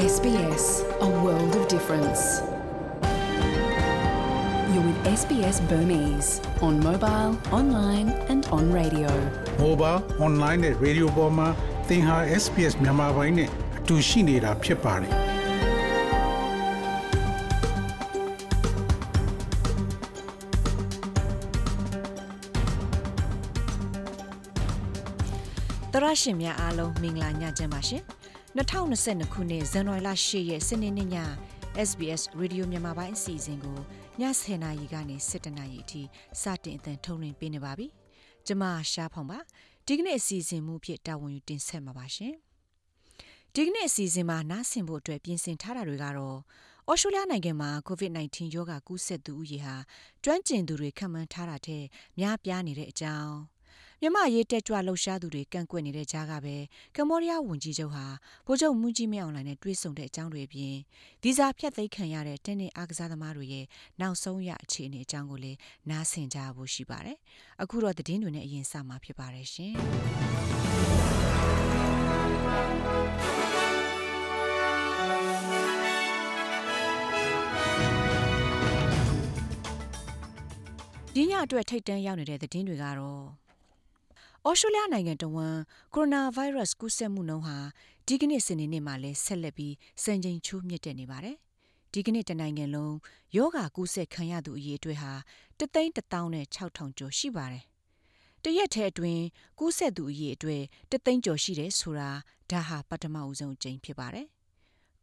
SBS, a world of difference. You're with SBS Burmese on mobile, online, and on radio. mobile online နဲ့ radio ပေါ်မှာသင်ဟာ SPS မြန်မာပိုင်းနဲ့အတူရှိနေတာဖြစ်ပါတယ်။တရရှင်များအားလုံးမင်္ဂလာညချမ်းပါရှင် 2022ခုနှစ်ဇန်နဝါရီလ10ရက်စနေနေ့ည SBS Radio မြန်မာပိုင်းအစီအစဉ်ကိုည10:00နာရီကနေ17:00နာရီအထိစတင်အသံထုတ်လွှင့်ပေးနေပါပြီကျွန်မရှားဖောင်ပါဒီကနေ့အစီအစဉ်မူဖြစ်တာဝန်ယူတင်ဆက်မှာပါရှင်ဒီကနေ့အစီအစဉ်မှာနားဆင်ဖို့အတွက်ပြင်ဆင်ထားတာတွေကတော့ဩစတြေးလျနိုင်ငံမှာ COVID-19 ရောဂါကူးစက်သူဦးရေဟာကျွမ်းကျင်သူတွေခန့်မှန်းထားတာထက်များပြားနေတဲ့အကြောင်း မြမရေးတက်ကြွလှုပ်ရှားသူတွေကန့်ကွက်နေတဲ့ကြားကပဲကမ္ဘောဒီးယားဝန်ကြီးချုပ်ဟာဗိုလ်ချုပ်မူကြီးမင်းအောင်လှိုင်နဲ့တွေ့ဆုံတဲ့အကြောင်းတွေအပြင်ဗီဇာဖြတ်သိမ်းခံရတဲ့တင်းနဲ့အားကစားသမားတွေရဲ့နောက်ဆုံးရအခြေအနေအကြောင်းကိုလည်းနားဆင်ကြဖို့ရှိပါတယ်။အခုတော့သတင်းတွေနဲ့အရင်စမှာဖြစ်ပါတယ်ရှင်။ဒီညအတွက်ထိတ်တန်းရောက်နေတဲ့သတင်းတွေကတော့ ဩစတြေးလျနိုင်ငံတဝန်းကိုရိုနာဗိုင်းရပ်စ်ကူးစက်မှုနှုန်းဟာဒီကနေ့စနေနေ့မှာလည်းဆက်လက်ပြီးစံချိန်ချိုးမြင့်တက်နေပါတယ်။ဒီကနေ့တနိုင်ငံလုံးယောဂါကူးစက်ခံရသူအရေအတွက်ဟာတသိန်း1000နဲ့6000ကျော်ရှိပါတယ်။တရက်ထဲအတွင်းကူးစက်သူအရေအတွက်တသိန်းကျော်ရှိတယ်ဆိုတာဒါဟာပထမဦးဆုံးအကြိမ်ဖြစ်ပါတယ်။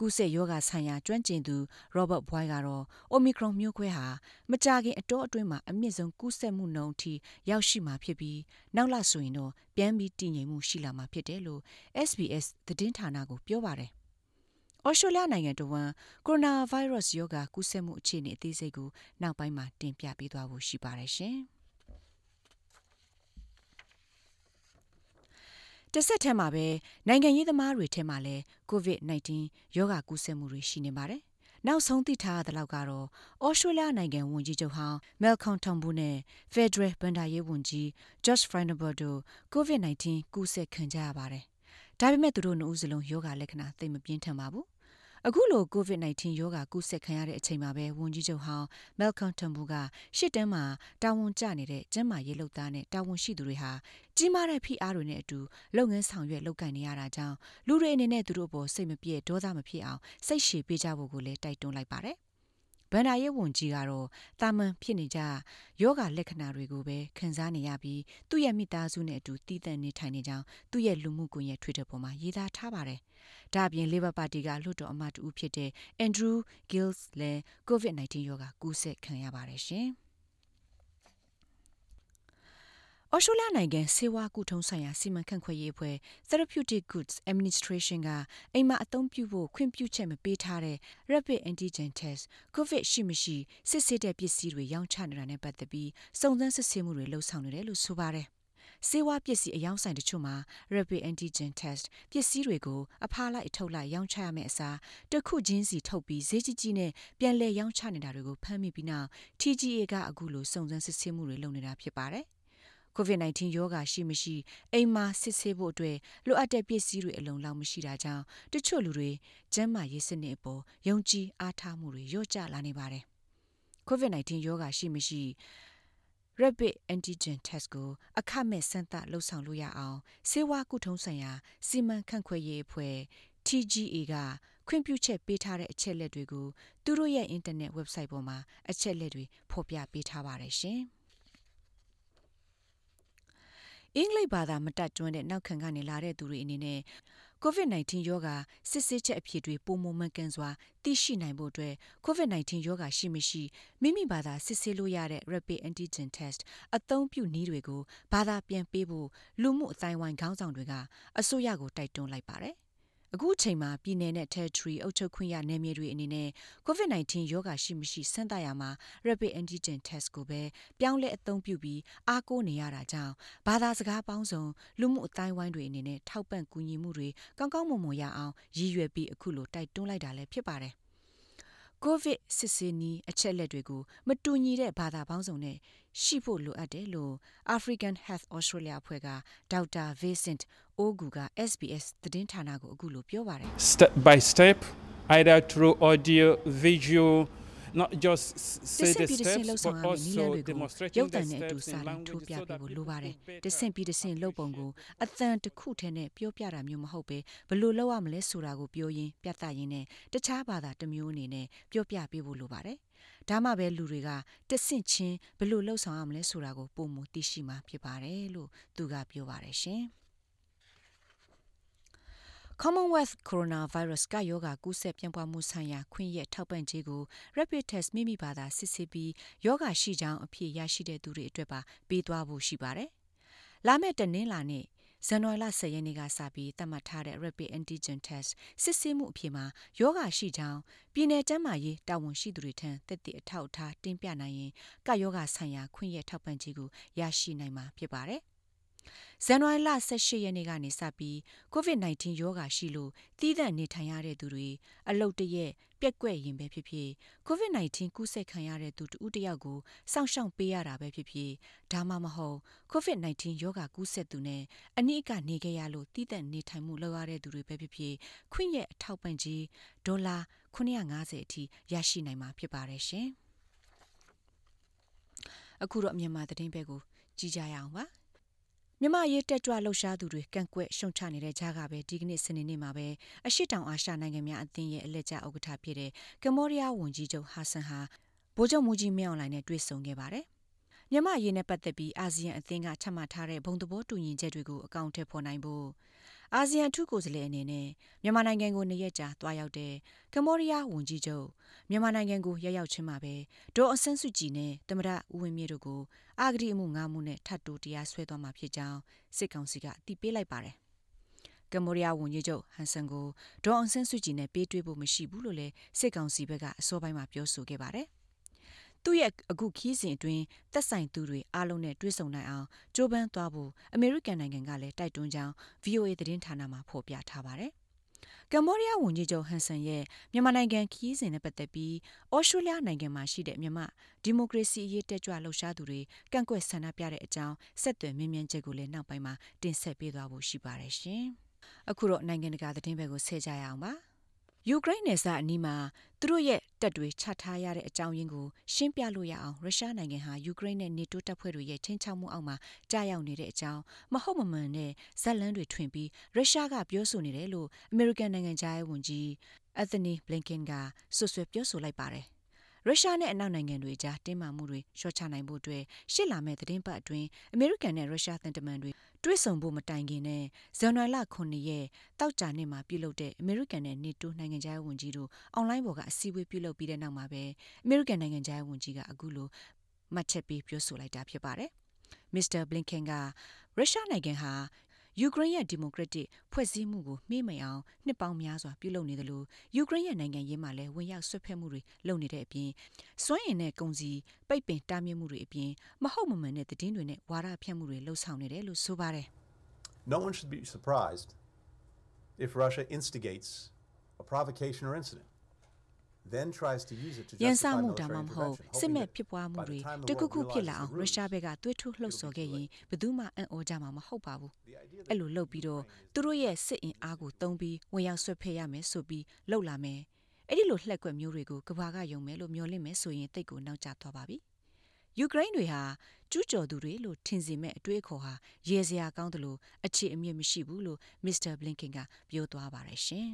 ကူးစက်ယောဂဆိုင်ရာကျွမ်းကျင်သူ Robert Boy ကတော့ Omicron မျိုးခွဲဟာမကြခင်အတောအတွင်းမှာအမြင့်ဆုံးကူးစက်မှုနှုန်းအထိရောက်ရှိမှာဖြစ်ပြီးနောက်လဆိုရင်တော့ပြန်ပြီးတည်ငြိမ်မှုရှိလာမှာဖြစ်တယ်လို့ SBS သတင်းဌာနကိုပြောပါတယ်။ဩစတြေးလျနိုင်ငံတော်ဝန်ကိုရိုနာဗိုင်းရပ်စ်ယောဂါကူးစက်မှုအခြေအနေအသေးစိတ်ကိုနောက်ပိုင်းမှာတင်ပြပေးသွားဖို့ရှိပါတယ်ရှင်။ တစ်ဆက်တည်းမှာပဲနိုင်ငံရေးသမားတွေထဲမှာလည်း COVID-19 ရောဂါကူးစက်မှုတွေရှိနေပါတယ်။နောက်ဆုံးသိထားရတဲ့လောက်ကတော့ဩစတြေးလျနိုင်ငံဝန်ကြီးချုပ်ဟောင်း Malcolm Turnbull နဲ့ Federal ဘဏ္ဍာရေးဝန်ကြီး George Frydenberg တို့ COVID-19 ကူးစက်ခံကြရပါတယ်။ဒါပေမဲ့သူတို့နှစ်ဦးစလုံးယောဂလက္ခဏာသိပ်မပြင်းထန်ပါဘူး အခုလို COVID-19 ရောဂါကူးစက်ခံရတဲ့အချိန်မှာပဲဝန်ကြီးချုပ်ဟောင်း Malcolm Turnbull ကရှစ်တန်းမှာတာဝန်ကျနေတဲ့ကျန်းမာရေးလုပ်သားနဲ့တာဝန်ရှိသူတွေဟာကြီးမားတဲ့ဖိအားတွေနဲ့အတူလုပ်ငန်းဆောင်ရွက်လုပ်ကိုင်နေရတာကြောင့်လူတွေအနေနဲ့သူတို့ပေါ်စိတ်မပြည့်ဒေါသမဖြစ်အောင်စိတ်ရှည်ပေးကြဖို့ကိုလည်းတိုက်တွန်းလိုက်ပါတယ် ဗန္ဒာရေးဝန်ကြီးကတော့တာမန်ဖြစ်နေကြယောဂလက္ခဏာတွေကိုပဲခံစားနေရပြီးသူ့ရဲ့မိသားစုနဲ့အတူတည်တံ့နေထိုင်နေကြောင်းသူ့ရဲ့လူမှုကွန်ရက် Twitter ပေါ်မှာရေးသားထားပါတယ်။ဒါ့အပြင် Labour Party ကလွှတ်တော်အမတ်တူဖြစ်တဲ့ Andrew Gills လည်း COVID-19 ရောဂါကူးစက်ခံရပါတယ်ရှင်။ ဩစတြေးလျနိုင်ငံဆေးဝါးကုထုံးဆိုင်ရာစီမံခန့်ခွဲရေးအဖွဲ့ Therapeutic Goods Administration ကအိမ်မှာအသုံးပြုဖို့ခွင့်ပြုချက်မပေးထားတဲ့ Rapid Antigen Test COVID ရှိမရှိစစ်ဆေးတဲ့ပစ္စည်းတွေရောင်းချနေတာနဲ့ပတ်သက်ပြီးစုံစမ်းစစ်ဆေးမှုတွေလှုပ်ဆောင်နေတယ်လို့ဆိုပါတယ်။ဆေးဝါးပစ္စည်းအယောင်းဆိုင်တချို့မှာ Rapid Antigen Test ပစ္စည်းတွေကိုအဖားလိုက်အထုတ်လိုက်ရောင်းချရမယ့်အစားတစ်ခုချင်းစီထုတ်ပြီးဈေးကြီးကြီးနဲ့ပြန်လည်ရောင်းချနေတာတွေကိုဖမ်းမိပြီးနောက် TGA ကအခုလိုစုံစမ်းစစ်ဆေးမှုတွေလုပ်နေတာဖြစ်ပါတယ်။ COVID-19 ရောဂါရှိမရှိအိမ်မှာစစ်ဆေးဖို့အတွက်လိုအပ်တဲ့ပစ္စည်းတွေအလုံးလောက်မရှိတာကြောင့်တချို့လူတွေကျန်းမာရေးစနစ်အပေါ်ယုံကြည်အားထားမှုတွေလျော့ကျလာနေပါတယ်။ COVID-19 ရောဂါရှိမရှိ Rapid Antigen Test ကိုအခမဲ့စမ်းသပ်လှုပ်ဆောင်လို့ရအောင်ဆေးဝါးကုထုံးဆိုင်ရာစီမံခန့်ခွဲရေးအဖွဲ့ TGA ကခွင့်ပြုချက်ပေးထားတဲ့အချက်လက်တွေကိုသူတို့ရဲ့အင်တာနက် website ပေါ်မှာအချက်လက်တွေဖော်ပြပေးထားပါတယ်ရှင်။ အင်္ဂလိပ်ဘာသာမတတ်ကျွမ်းတဲ့နောက်ခံကနေလာတဲ့သူတွေအနေနဲ့ COVID-19 ရောဂါစစ်ဆေးချက်အဖြစ်တွေပုံမမှန်ကန်စွာသိရှိနိုင်ဖို့အတွက် COVID-19 ရောဂါရှိမရှိမိမိဘာသာစစ်ဆေးလို့ရတဲ့ Rapid Antigen Test အသုံးပြုနည်းတွေကိုဘာသာပြန်ပေးဖို့လူမှုအတိုင်းဝိုင်းခေါင်းဆောင်တွေကအစိုးရကိုတိုက်တွန်းလိုက်ပါတယ် အခုချိန်မှာပြည်내နဲ့ territory အုပ်ချုပ်ခွင့်ရနယ်မြေတွေအနေနဲ့ COVID-19 ရောဂါရှိမရှိစမ်းသပ်ရမှာ Rapid Antigen Test ကိုပဲပြောင်းလဲအသုံးပြုပြီးအားကိုးနေရတာကြောင့်ဘာသာစကားပေါင်းစုံလူမှုအတိုင်းဝိုင်းတွေအနေနဲ့ထောက်ပံ့ကူညီမှုတွေကောင်းကောင်းမွန်မွန်ရအောင်ရည်ရွယ်ပြီးအခုလိုတိုက်တွန်းလိုက်တာလည်းဖြစ်ပါတယ်။ COVID စစ်ဆေးနည်းအချက်လက်တွေကိုမတူညီတဲ့ဘာသာပေါင်းစုံနဲ့ရှိဖို့လိုအပ်တယ်လို့ African Health Australia အဖွဲ့ကဒေါက်တာ Vincent Ogu က SBS သတင်းဌာနကိုအခုလိုပြောပါတယ် step by step either through audio visual not just say the တဆင့် steps ပြီးတဆင့်လှုပ် but ဆောင်ရမယ့်နည်းလမ်း also တွေကို demonstrating ရုပ်သံ the နဲ့အတူ steps စာ in ရင်းထိုး language ပြ so ပေး that ဖို့လို people ပါတယ် will တဆင့်ပြီးတဆင့်လှုပ်ပုံကိုအသံတစ်ခုထဲနဲ့ပြောပြတာမျိုးမဟုတ်ပဲဘယ်လိုလုပ်ရမလဲဆိုတာကိုပြောရင်းပြသရင်းနဲ့တခြားဘာသာတစ်မျိုးအနေနဲ့ပြောပြပေးဖို့လိုပါတယ်ဒါမှပဲလူတွေကတဆင့်ချင်းဘယ်လိုလှုပ်ဆောင်ရမလဲဆိုတာကိုပုံမသိရှိမှာဖြစ်ပါတယ်လို့သူကပြောပါတယ်ရှင် Commonwealth Coronavirus ကယောဂါကူးစက်ပြန့်ပွားမှုဆိုင်ရာခွင့်ရထောက်ပံ့ကြေးကို Rapid Test မိမိဘာသာစစ်ဆေးပြီးယောဂါရှိကြောင်းအဖြစ်ရရှိတဲ့သူတွေအတွက်ပါပေးသွားဖို့ရှိပါတယ်။လာမယ့်တနင်္လာနေ့ဇန်နဝါရီလ10ရက်နေ့ကစပြီးသတ်မှတ်ထားတဲ့ Rapid Antigen Test စစ်ဆေးမှုအဖြစ်မှာယောဂါရှိကြောင်းပြည်내ကျန်းမာရေးတာဝန်ရှိသူတွေထံသက်သေအထောက်အထားတင်ပြနိုင်ရင်ကယောဂါဆိုင်ရာခွင့်ရထောက်ပံ့ကြေးကိုရရှိနိုင်မှာဖြစ်ပါတယ်။ ဇန်နဝါရီလ18ရက်နေ့ကနေစပြီး COVID-19 ရောဂါရှိလို့တည်တဲ့နေထိုင်ရတဲ့သူတွေအလုတ်တရက်ပြက်ကွက်ရင်ပဲဖြစ်ဖြစ် COVID-19 ကူးစက်ခံရတဲ့သူတဦးတယောက်ကိုစောင့်ရှောက်ပေးရတာပဲဖြစ်ဖြစ်ဒါမှမဟုတ် COVID-19 ရောဂါကူးစက်သူနဲ့အနည်းကနေခဲ့ရလို့တည်တဲ့နေထိုင်မှုလုပ်ရတဲ့သူတွေပဲဖြစ်ဖြစ်ခွင့်ရအထောက်ပံ့ကြေးဒေါ်လာ950အထိရရှိနိုင်မှာဖြစ်ပါတယ်ရှင်အခုတော့မြန်မာသတင်းဘက်ကိုကြည့်ကြရအောင်ပါ မြမရေးတက်ကြွလှုပ်ရှားသူတွေကန့်ကွက်ရှုံချနေတဲ့ကြားကပဲဒီကနေ့စနေနေ့မှာပဲအရှိတောင်အာရှနိုင်ငံများအသင်းရဲ့အလက်ကျဥက္ကဋ္ဌဖြစ်တဲ့ကမ္ဘောဒီးယားဝန်ကြီးချုပ်ဟာဆန်ဟာဗိုလ်ချုပ်မူကြီးမြောင်လိုင်းနဲ့တွေ့ဆုံခဲ့ပါတယ်။မြမရေးနဲ့ပတ်သက်ပြီးအာဆီယံအသင်းကချမှတ်ထားတဲ့ဘုံသဘောတူညီချက်တွေကိုအကောင့်ထဲပေါ်နိုင်ဖို့ အာဆီယံထုကိုယ်စားလှယ်အနေနဲ့မြန်မာနိုင်ငံကိုနှစ်ရက်ကြာတွားရောက်တဲ့ကမ္ဘောဒီးယားဝန်ကြီးချုပ်မြန်မာနိုင်ငံကိုရောက်ရောက်ချင်းမှာပဲဒေါ်အဆန်းစုကြည်နဲ့တမရဦးဝင်းမြင့်တို့ကိုအာဂတိအမှု၅မှုနဲ့ထပ်တိုးတရားစွဲသွားမှာဖြစ်ကြောင်းစစ်ကောင်စီကအတည်ပြုလိုက်ပါတယ်။ကမ္ဘောဒီးယားဝန်ကြီးချုပ်ဟန်ဆန်ကိုဒေါ်အောင်ဆန်းစုကြည်နဲ့ပေးတွေ့ဖို့မရှိဘူးလို့လည်းစစ်ကောင်စီဘက်ကအစောပိုင်းမှာပြောဆိုခဲ့ပါတယ်။ သူ့ရဲ့အခုခီးစဉ်အတွင်းသက်ဆိုင်သူတွေအားလုံးနဲ့တွေ့ဆုံနိုင်အောင်ကြိုးပမ်းသွားဖို့အမေရိကန်နိုင်ငံကလည်းတိုက်တွန်းကြောင်း VOA သတင်းဌာနမှဖော်ပြထားပါတယ်။ကမ္ဘောဒီးယားဝန်ကြီးချုပ်ဟန်ဆန်ရဲ့မြန်မာနိုင်ငံခီးစဉ်နဲ့ပတ်သက်ပြီးဩစတြေးလျနိုင်ငံမှာရှိတဲ့မြန်မာဒီမိုကရေစီအရေးတက်ကြွလှုပ်ရှားသူတွေကန့်ကွက်ဆန္ဒပြတဲ့အကြောင်းဆက်သွယ်မြင်းမြန်းချက်ကိုလည်းနောက်ပိုင်းမှာတင်ဆက်ပေးသွားဖို့ရှိပါတယ်ရှင်။အခုတော့နိုင်ငံတကာသတင်းဘက်ကိုဆဲကြရအောင်ပါ။ ယူကရိန်းနယ်စပ်အနီးမှာသူတို့ရဲ့တပ်တွေချထားရတဲ့အကြောင်းရင်းကိုရှင်းပြလို့ရအောင်ရုရှားနိုင်ငံဟာယူကရိန်းနဲ့နေတိုးတပ်ဖွဲ့တွေရဲ့ချင်းချောက်မှုအောက်မှာကြာရောက်နေတဲ့အကြောင်းမဟုတ်မမှန်တဲ့ဇက်လန်းတွေထွင်ပြီးရုရှားကပြောဆိုနေတယ်လို့အမေရိကန်နိုင်ငံသားရေးဝန်ကြီးအက်သနီဘလင်ကင်ကဆွဆွဲပြောဆိုလိုက်ပါတယ် ရုရှားနဲ့အနောက်နိုင်ငံတွေကြားတင်းမာမှုတွေလျှော့ချနိုင်ဖို့အတွက်ရှစ်လာမဲ့သတင်းပတ်အတွင်းအမေရိကန်နဲ့ရုရှားသံတမန်တွေတွဲဆုံဖို့မတိုင်ခင်နဲ့ဇန်နဝါရီလ9ရက်တောက်ကြနေ့မှာပြုလုပ်တဲ့အမေရိကန်နဲ့နေတိုးနိုင်ငံခြားရေးဝန်ကြီးတို့အွန်လိုင်းပေါ်ကအစည်းအဝေးပြုလုပ်ပြီးတဲ့နောက်မှာပဲအမေရိကန်နိုင်ငံခြားရေးဝန်ကြီးကအခုလိုမှတ်ချက်ပေးပြောဆိုလိုက်တာဖြစ်ပါတယ်။မစ္စတာဘလင်ကန်ကရုရှားနိုင်ငံဟာ ယူကရိန်းရဲ့ဒီမိုကရက်တစ်ဖွဲ့စည်းမှုကိုမှီးမိန်အောင်နှစ်ပေါင်းများစွာပြုလုပ်နေတယ်လို့ယူကရိန်းရဲ့နိုင်ငံရေးမှာလည်းဝင်ရောက်ဆွတ်ဖက်မှုတွေလုပ်နေတဲ့အပြင်စွမ်းရည်နဲ့ကုန်စည်ပိတ်ပင်တားမြစ်မှုတွေအပြင်မဟုတ်မမှန်တဲ့သတင်းတွေနဲ့ဝါဒဖြန့်မှုတွေလှုံ့ဆော်နေတယ်လို့ဆိုပါတယ် No one should be surprised if Russia instigates a provocation or incident. Then tries to use it to ရန်စ justify မှုဒါမှ military မဟုတ် intervention, စစ် hoping မဲ့ that ဖြစ်ပွားမှု by တွေ the time the တခု world ခုဖြစ်လာ realizes အောင် the ရုရှား ruse, ဘက်ကသွေးထိုးလှုပ်ဆော်ခဲ့ရင်ဘယ်သူမှအံ့ဩကြမှာမဟုတ်ပါဘူး the idea that အဲ့လိုလုပ်ပြီးတော့သူတို့ရဲ့စစ်အင်အားကိုတုံးပြီးဝင်ရောက်ဆွတ်ဖက်ရမယ်ဆိုပြီးလှုပ်လာမယ်အဲ့ဒီလိုလှက်ကွက်မျိုးတွေကိုကဘာကယုံမယ်လို့မျှော်လင့်မယ်ဆိုရင်တိတ်ကိုနောက်ကျသွားပါပြီ ယူကရိန်းတွေဟာကျူးကျော်သူတွေလို့ထင်စီမဲ့အတွေးအခေါ်ဟာရေစရာကောင်းတယ်လို့အခြေအမြစ်မရှိဘူးလို့မစ္စတာဘလင်ကင်ကပြောသွားပါတယ်ရှင်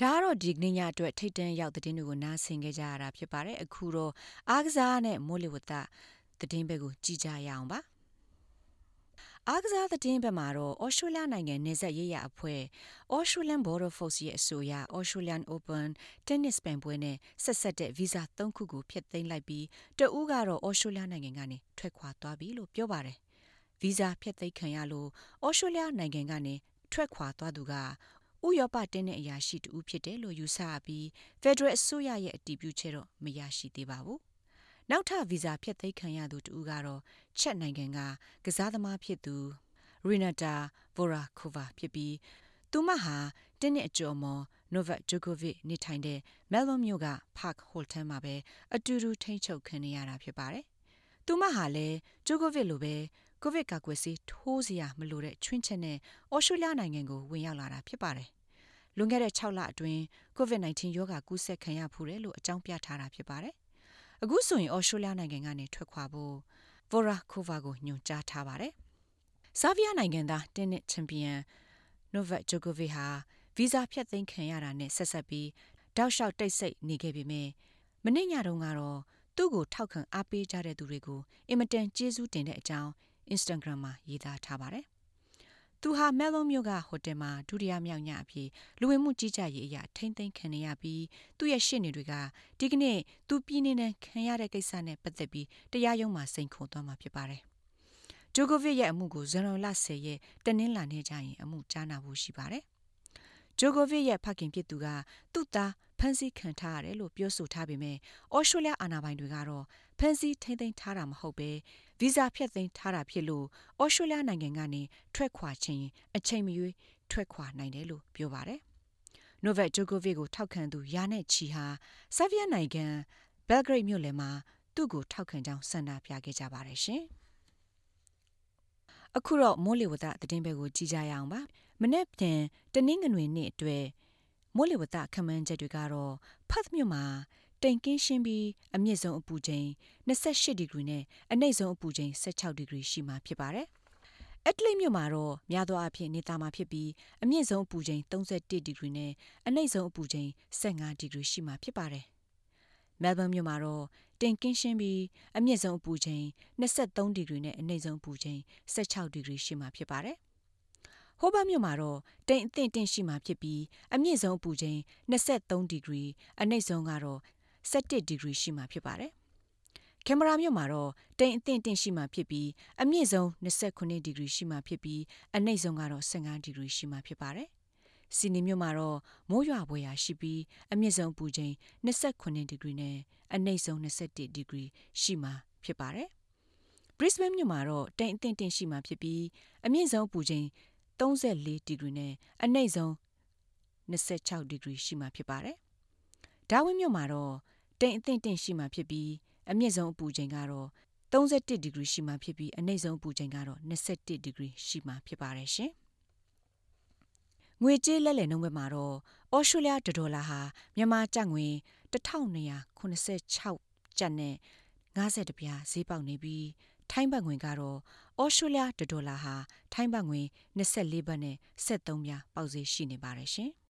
ဒါကတော့ဒီကနေ့ညအတွက်ထိတ်တန့်ရောက်တဲ့တင်တွေကိုနားဆင်ကြကြရတာဖြစ်ပါတယ်အခုတော့အားကစားနဲ့မိုးလေဝသသတင်းဘက်ကိုကြည့်ကြရအောင်ပါ အားကစားသတင်းဘက်မှာတော့ Australia နိုင်ငံနေဆက်ရေးရအဖွဲ့ Australian Border Force ရဲ့အဆိုအရ Australian Open Tennis ပန်ပွဲနဲ့ဆက်ဆက်တဲ့ visa ၃ခုကိုဖျက်သိမ်းလိုက်ပြီးတဦးကတော့ Australia နိုင်ငံကနေထွက်ခွာသွားပြီလို့ပြောပါတယ်။ visa ဖျက်သိမ်းခံရလို့ Australia နိုင်ငံကနေထွက်ခွာသွားသူကဥရောပတင်းတဲ့အရာရှိတူဖြစ်တယ်လို့ယူဆပြီး Federal အစိုးရရဲ့အတည်ပြုချက်တော့မရရှိသေးပါဘူး။ နောက်ထပ်ဗီဇာဖြတ်သိမ်းခံရသူတူကတော့ချက်နိုင်ငံကကစားသမားဖြစ်သူ Renata Vorakova ဖြစ်ပြီးသူမဟာတင်းနှစ်အကျော်မော် Novak Djokovic နေထိုင်တဲ့ Melbourne မြို့က Park Hotel မှာပဲအတူတူထိန်းချုပ်ခံနေရတာဖြစ်ပါတယ်။သူမဟာလည်း Djokovic လိုပဲကိုဗစ်ကာကွယ်ဆေးထိုးစရာမလိုတဲ့ချွင်းချက်နဲ့အော်စတြေးလျနိုင်ငံကိုဝင်ရောက်လာတာဖြစ်ပါတယ်။လွန်ခဲ့တဲ့6လအတွင်း COVID-19 ရောဂါကူးစက်ခံရဖူးတယ်လို့အကြောင်းပြထားတာဖြစ်ပါတယ်။ အခုဆိုရင်အော်စတြေးလျနိုင်ငံကနေထွက်ခွာဖို့ Vorakova ကိုညွှန်ကြားထားပါတယ်။ဆာဗီးယားနိုင်ငံသားတင်းနစ်ချန်ပီယံ Novak Djokovic ဟာဗီဇာဖြတ်သိမ်းခံရတာနဲ့ဆက်ဆက်ပြီးတောက်လျှောက်တိတ်ဆိတ်နေခဲ့ပေမဲ့မနေ့ညတုန်းကတော့သူ့ကိုထောက်ခံအားပေးကြတဲ့သူတွေကိုအင်မတန်ကျေးဇူးတင်တဲ့အကြောင်း Instagram မှာရေးသားထားပါတယ်။ သူဟာမဲလုံးမြို့ကဟိုတယ်မှာဒုတိယမြောက်ညအဖြစ်လူဝင်မှုကြီးကြပ်ရေးအရာထိမ့်သိမ်းခံရပြီးသူ့ရဲ့ရှင့်နေတွေကဒီကနေ့သူပြည်နေတဲ့ခံရတဲ့ကိစ္စနဲ့ပတ်သက်ပြီးတရားရုံးမှာစိန်ခေါ်သွားမှာဖြစ်ပါတယ်။ဂျိုကိုဗစ်ရဲ့အမှုကိုဇန်နဝါရီလ10ရက်တနင်္လာနေ့ကျရင်အမှုကြားနာဖို့ရှိပါတယ်။ဂျိုကိုဗစ်ရဲ့ဖခင်ဖြစ်သူကသူ့သားဖမ်းဆီးခံထားရတယ်လို့ပြောဆိုထားပေမဲ့ဩစတြေးလျအာဏာပိုင်တွေကတော့ဖမ်းဆီးထိမ့်သိမ်းထားတာမဟုတ်ပဲ ဗီဇာဖြတ်သိမ်းထားတာဖြစ်လို့ဩစတြေးလျနိုင်ငံကနေထွက်ခွာခြင်းအချိန်မရွေးထွက်ခွာနိုင်တယ်လို့ပြောပါတယ်။ Novak Djokovic ကိုထောက်ခံသူယာနဲ့ချီဟာဆာဗီးယားနိုင်ငံဘယ်ဂရိတ်မြို့လယ်မှာသူ့ကိုထောက်ခံကြောင်းဆန္ဒပြခဲ့ကြပါတယ်ရှင်။အခုတော့မိုးလေဝသသတင်းပဲကိုကြည့်ကြရအောင်ပါ။မနေ့ပြန်တနင်္ဂနွေနေ့အတွက်မိုးလေဝသခန့်မှန်းချက်တွေကတော့ဖတ်မြို့မှာ တိမ်ကင်းရှင်းပြီးအမြင့်ဆုံးအပူချိန်28ဒီဂရီနဲ့အနိမ့်ဆုံးအပူချိန်16ဒီဂရီရှိမှာဖြစ်ပါတယ်။အက်တလိတ်မြို့မှာတော့များသောအားဖြင့်နေသားမှာဖြစ်ပြီးအမြင့်ဆုံးအပူချိန်31ဒီဂရီနဲ့အနိမ့်ဆုံးအပူချိန်15ဒီဂရီရှိမှာဖြစ်ပါတယ်။မဲလ်ဘန်မြို့မှာတော့တင်ကင်းရှင်းပြီးအမြင့်ဆုံးအပူချိန်23ဒီဂရီနဲ့အနိမ့်ဆုံးအပူချိန်16ဒီဂရီရှိမှာဖြစ်ပါတယ်ဟိုဘတ်မြို့မှာတော့တိမ်အထင်တင်ရှိမှဖြစ်ပြီးအမြင့်ဆုံးအပူချိန်23ဒီဂရီအနိမ့်ဆုံးကတော့ 17ဒီဂရီရှိမှဖြစ်ပါတယ်။ကင်မရာမြို့မှာတော့တိမ်အထင်တင်ရှိမှဖြစ်ပြီးအမြင့်ဆုံး29ဒီဂရီရှိမှဖြစ်ပြီးအနိမ့်ဆုံးကတော့15ဒီဂရီရှိမှဖြစ်ပါတယ်။စီနီမြို့မှာတော့မိုးရွာပွဲရာရှိပြီးအမြင့်ဆုံးပူချိန်29ဒီဂရီနဲ့အနိမ့်ဆုံး21ဒီဂရီရှိမှဖြစ်ပါတယ်။ Brisbane မြို့မှာတော့တိမ်အထင်တင်ရှိမှဖြစ်ပြီးအမြင့်ဆုံးပူချိန်34ဒီဂရီနဲ့အနှိမ့်ဆုံး26ဒီဂရီရှိမှဖြစ်ပါတယ်။ဒါဝင်းမြို့မှာတော့ တိမ်အထင်တင်ရှိမှဖြစ်ပြီးအမြင့်ဆုံးအပူချိန်ကတော့31ဒီဂရီရှိမှဖြစ်ပြီးအနှိမ့်ဆုံးအပူချိန်ကတော့21ဒီဂရီရှိမှဖြစ်ပါတယ်ရှင်။ငွေကြေးလက်လည်နှုန်းဘက်မှာတော့ဩစတြေးလျဒေါ်လာဟာမြန်မာကျပ်ငွေ1286ကျပ်နဲ့50ပြားဈေးပေါက်နေပြီးထိုင်းဘတ်ငွေကတော့ဩစတြေးလျဒေါ်လာဟာထိုင်းဘတ်ငွေ24ဘတ်နဲ့73ပြားပေါက်ဈေးရှိနေပါတယ်ရှင်။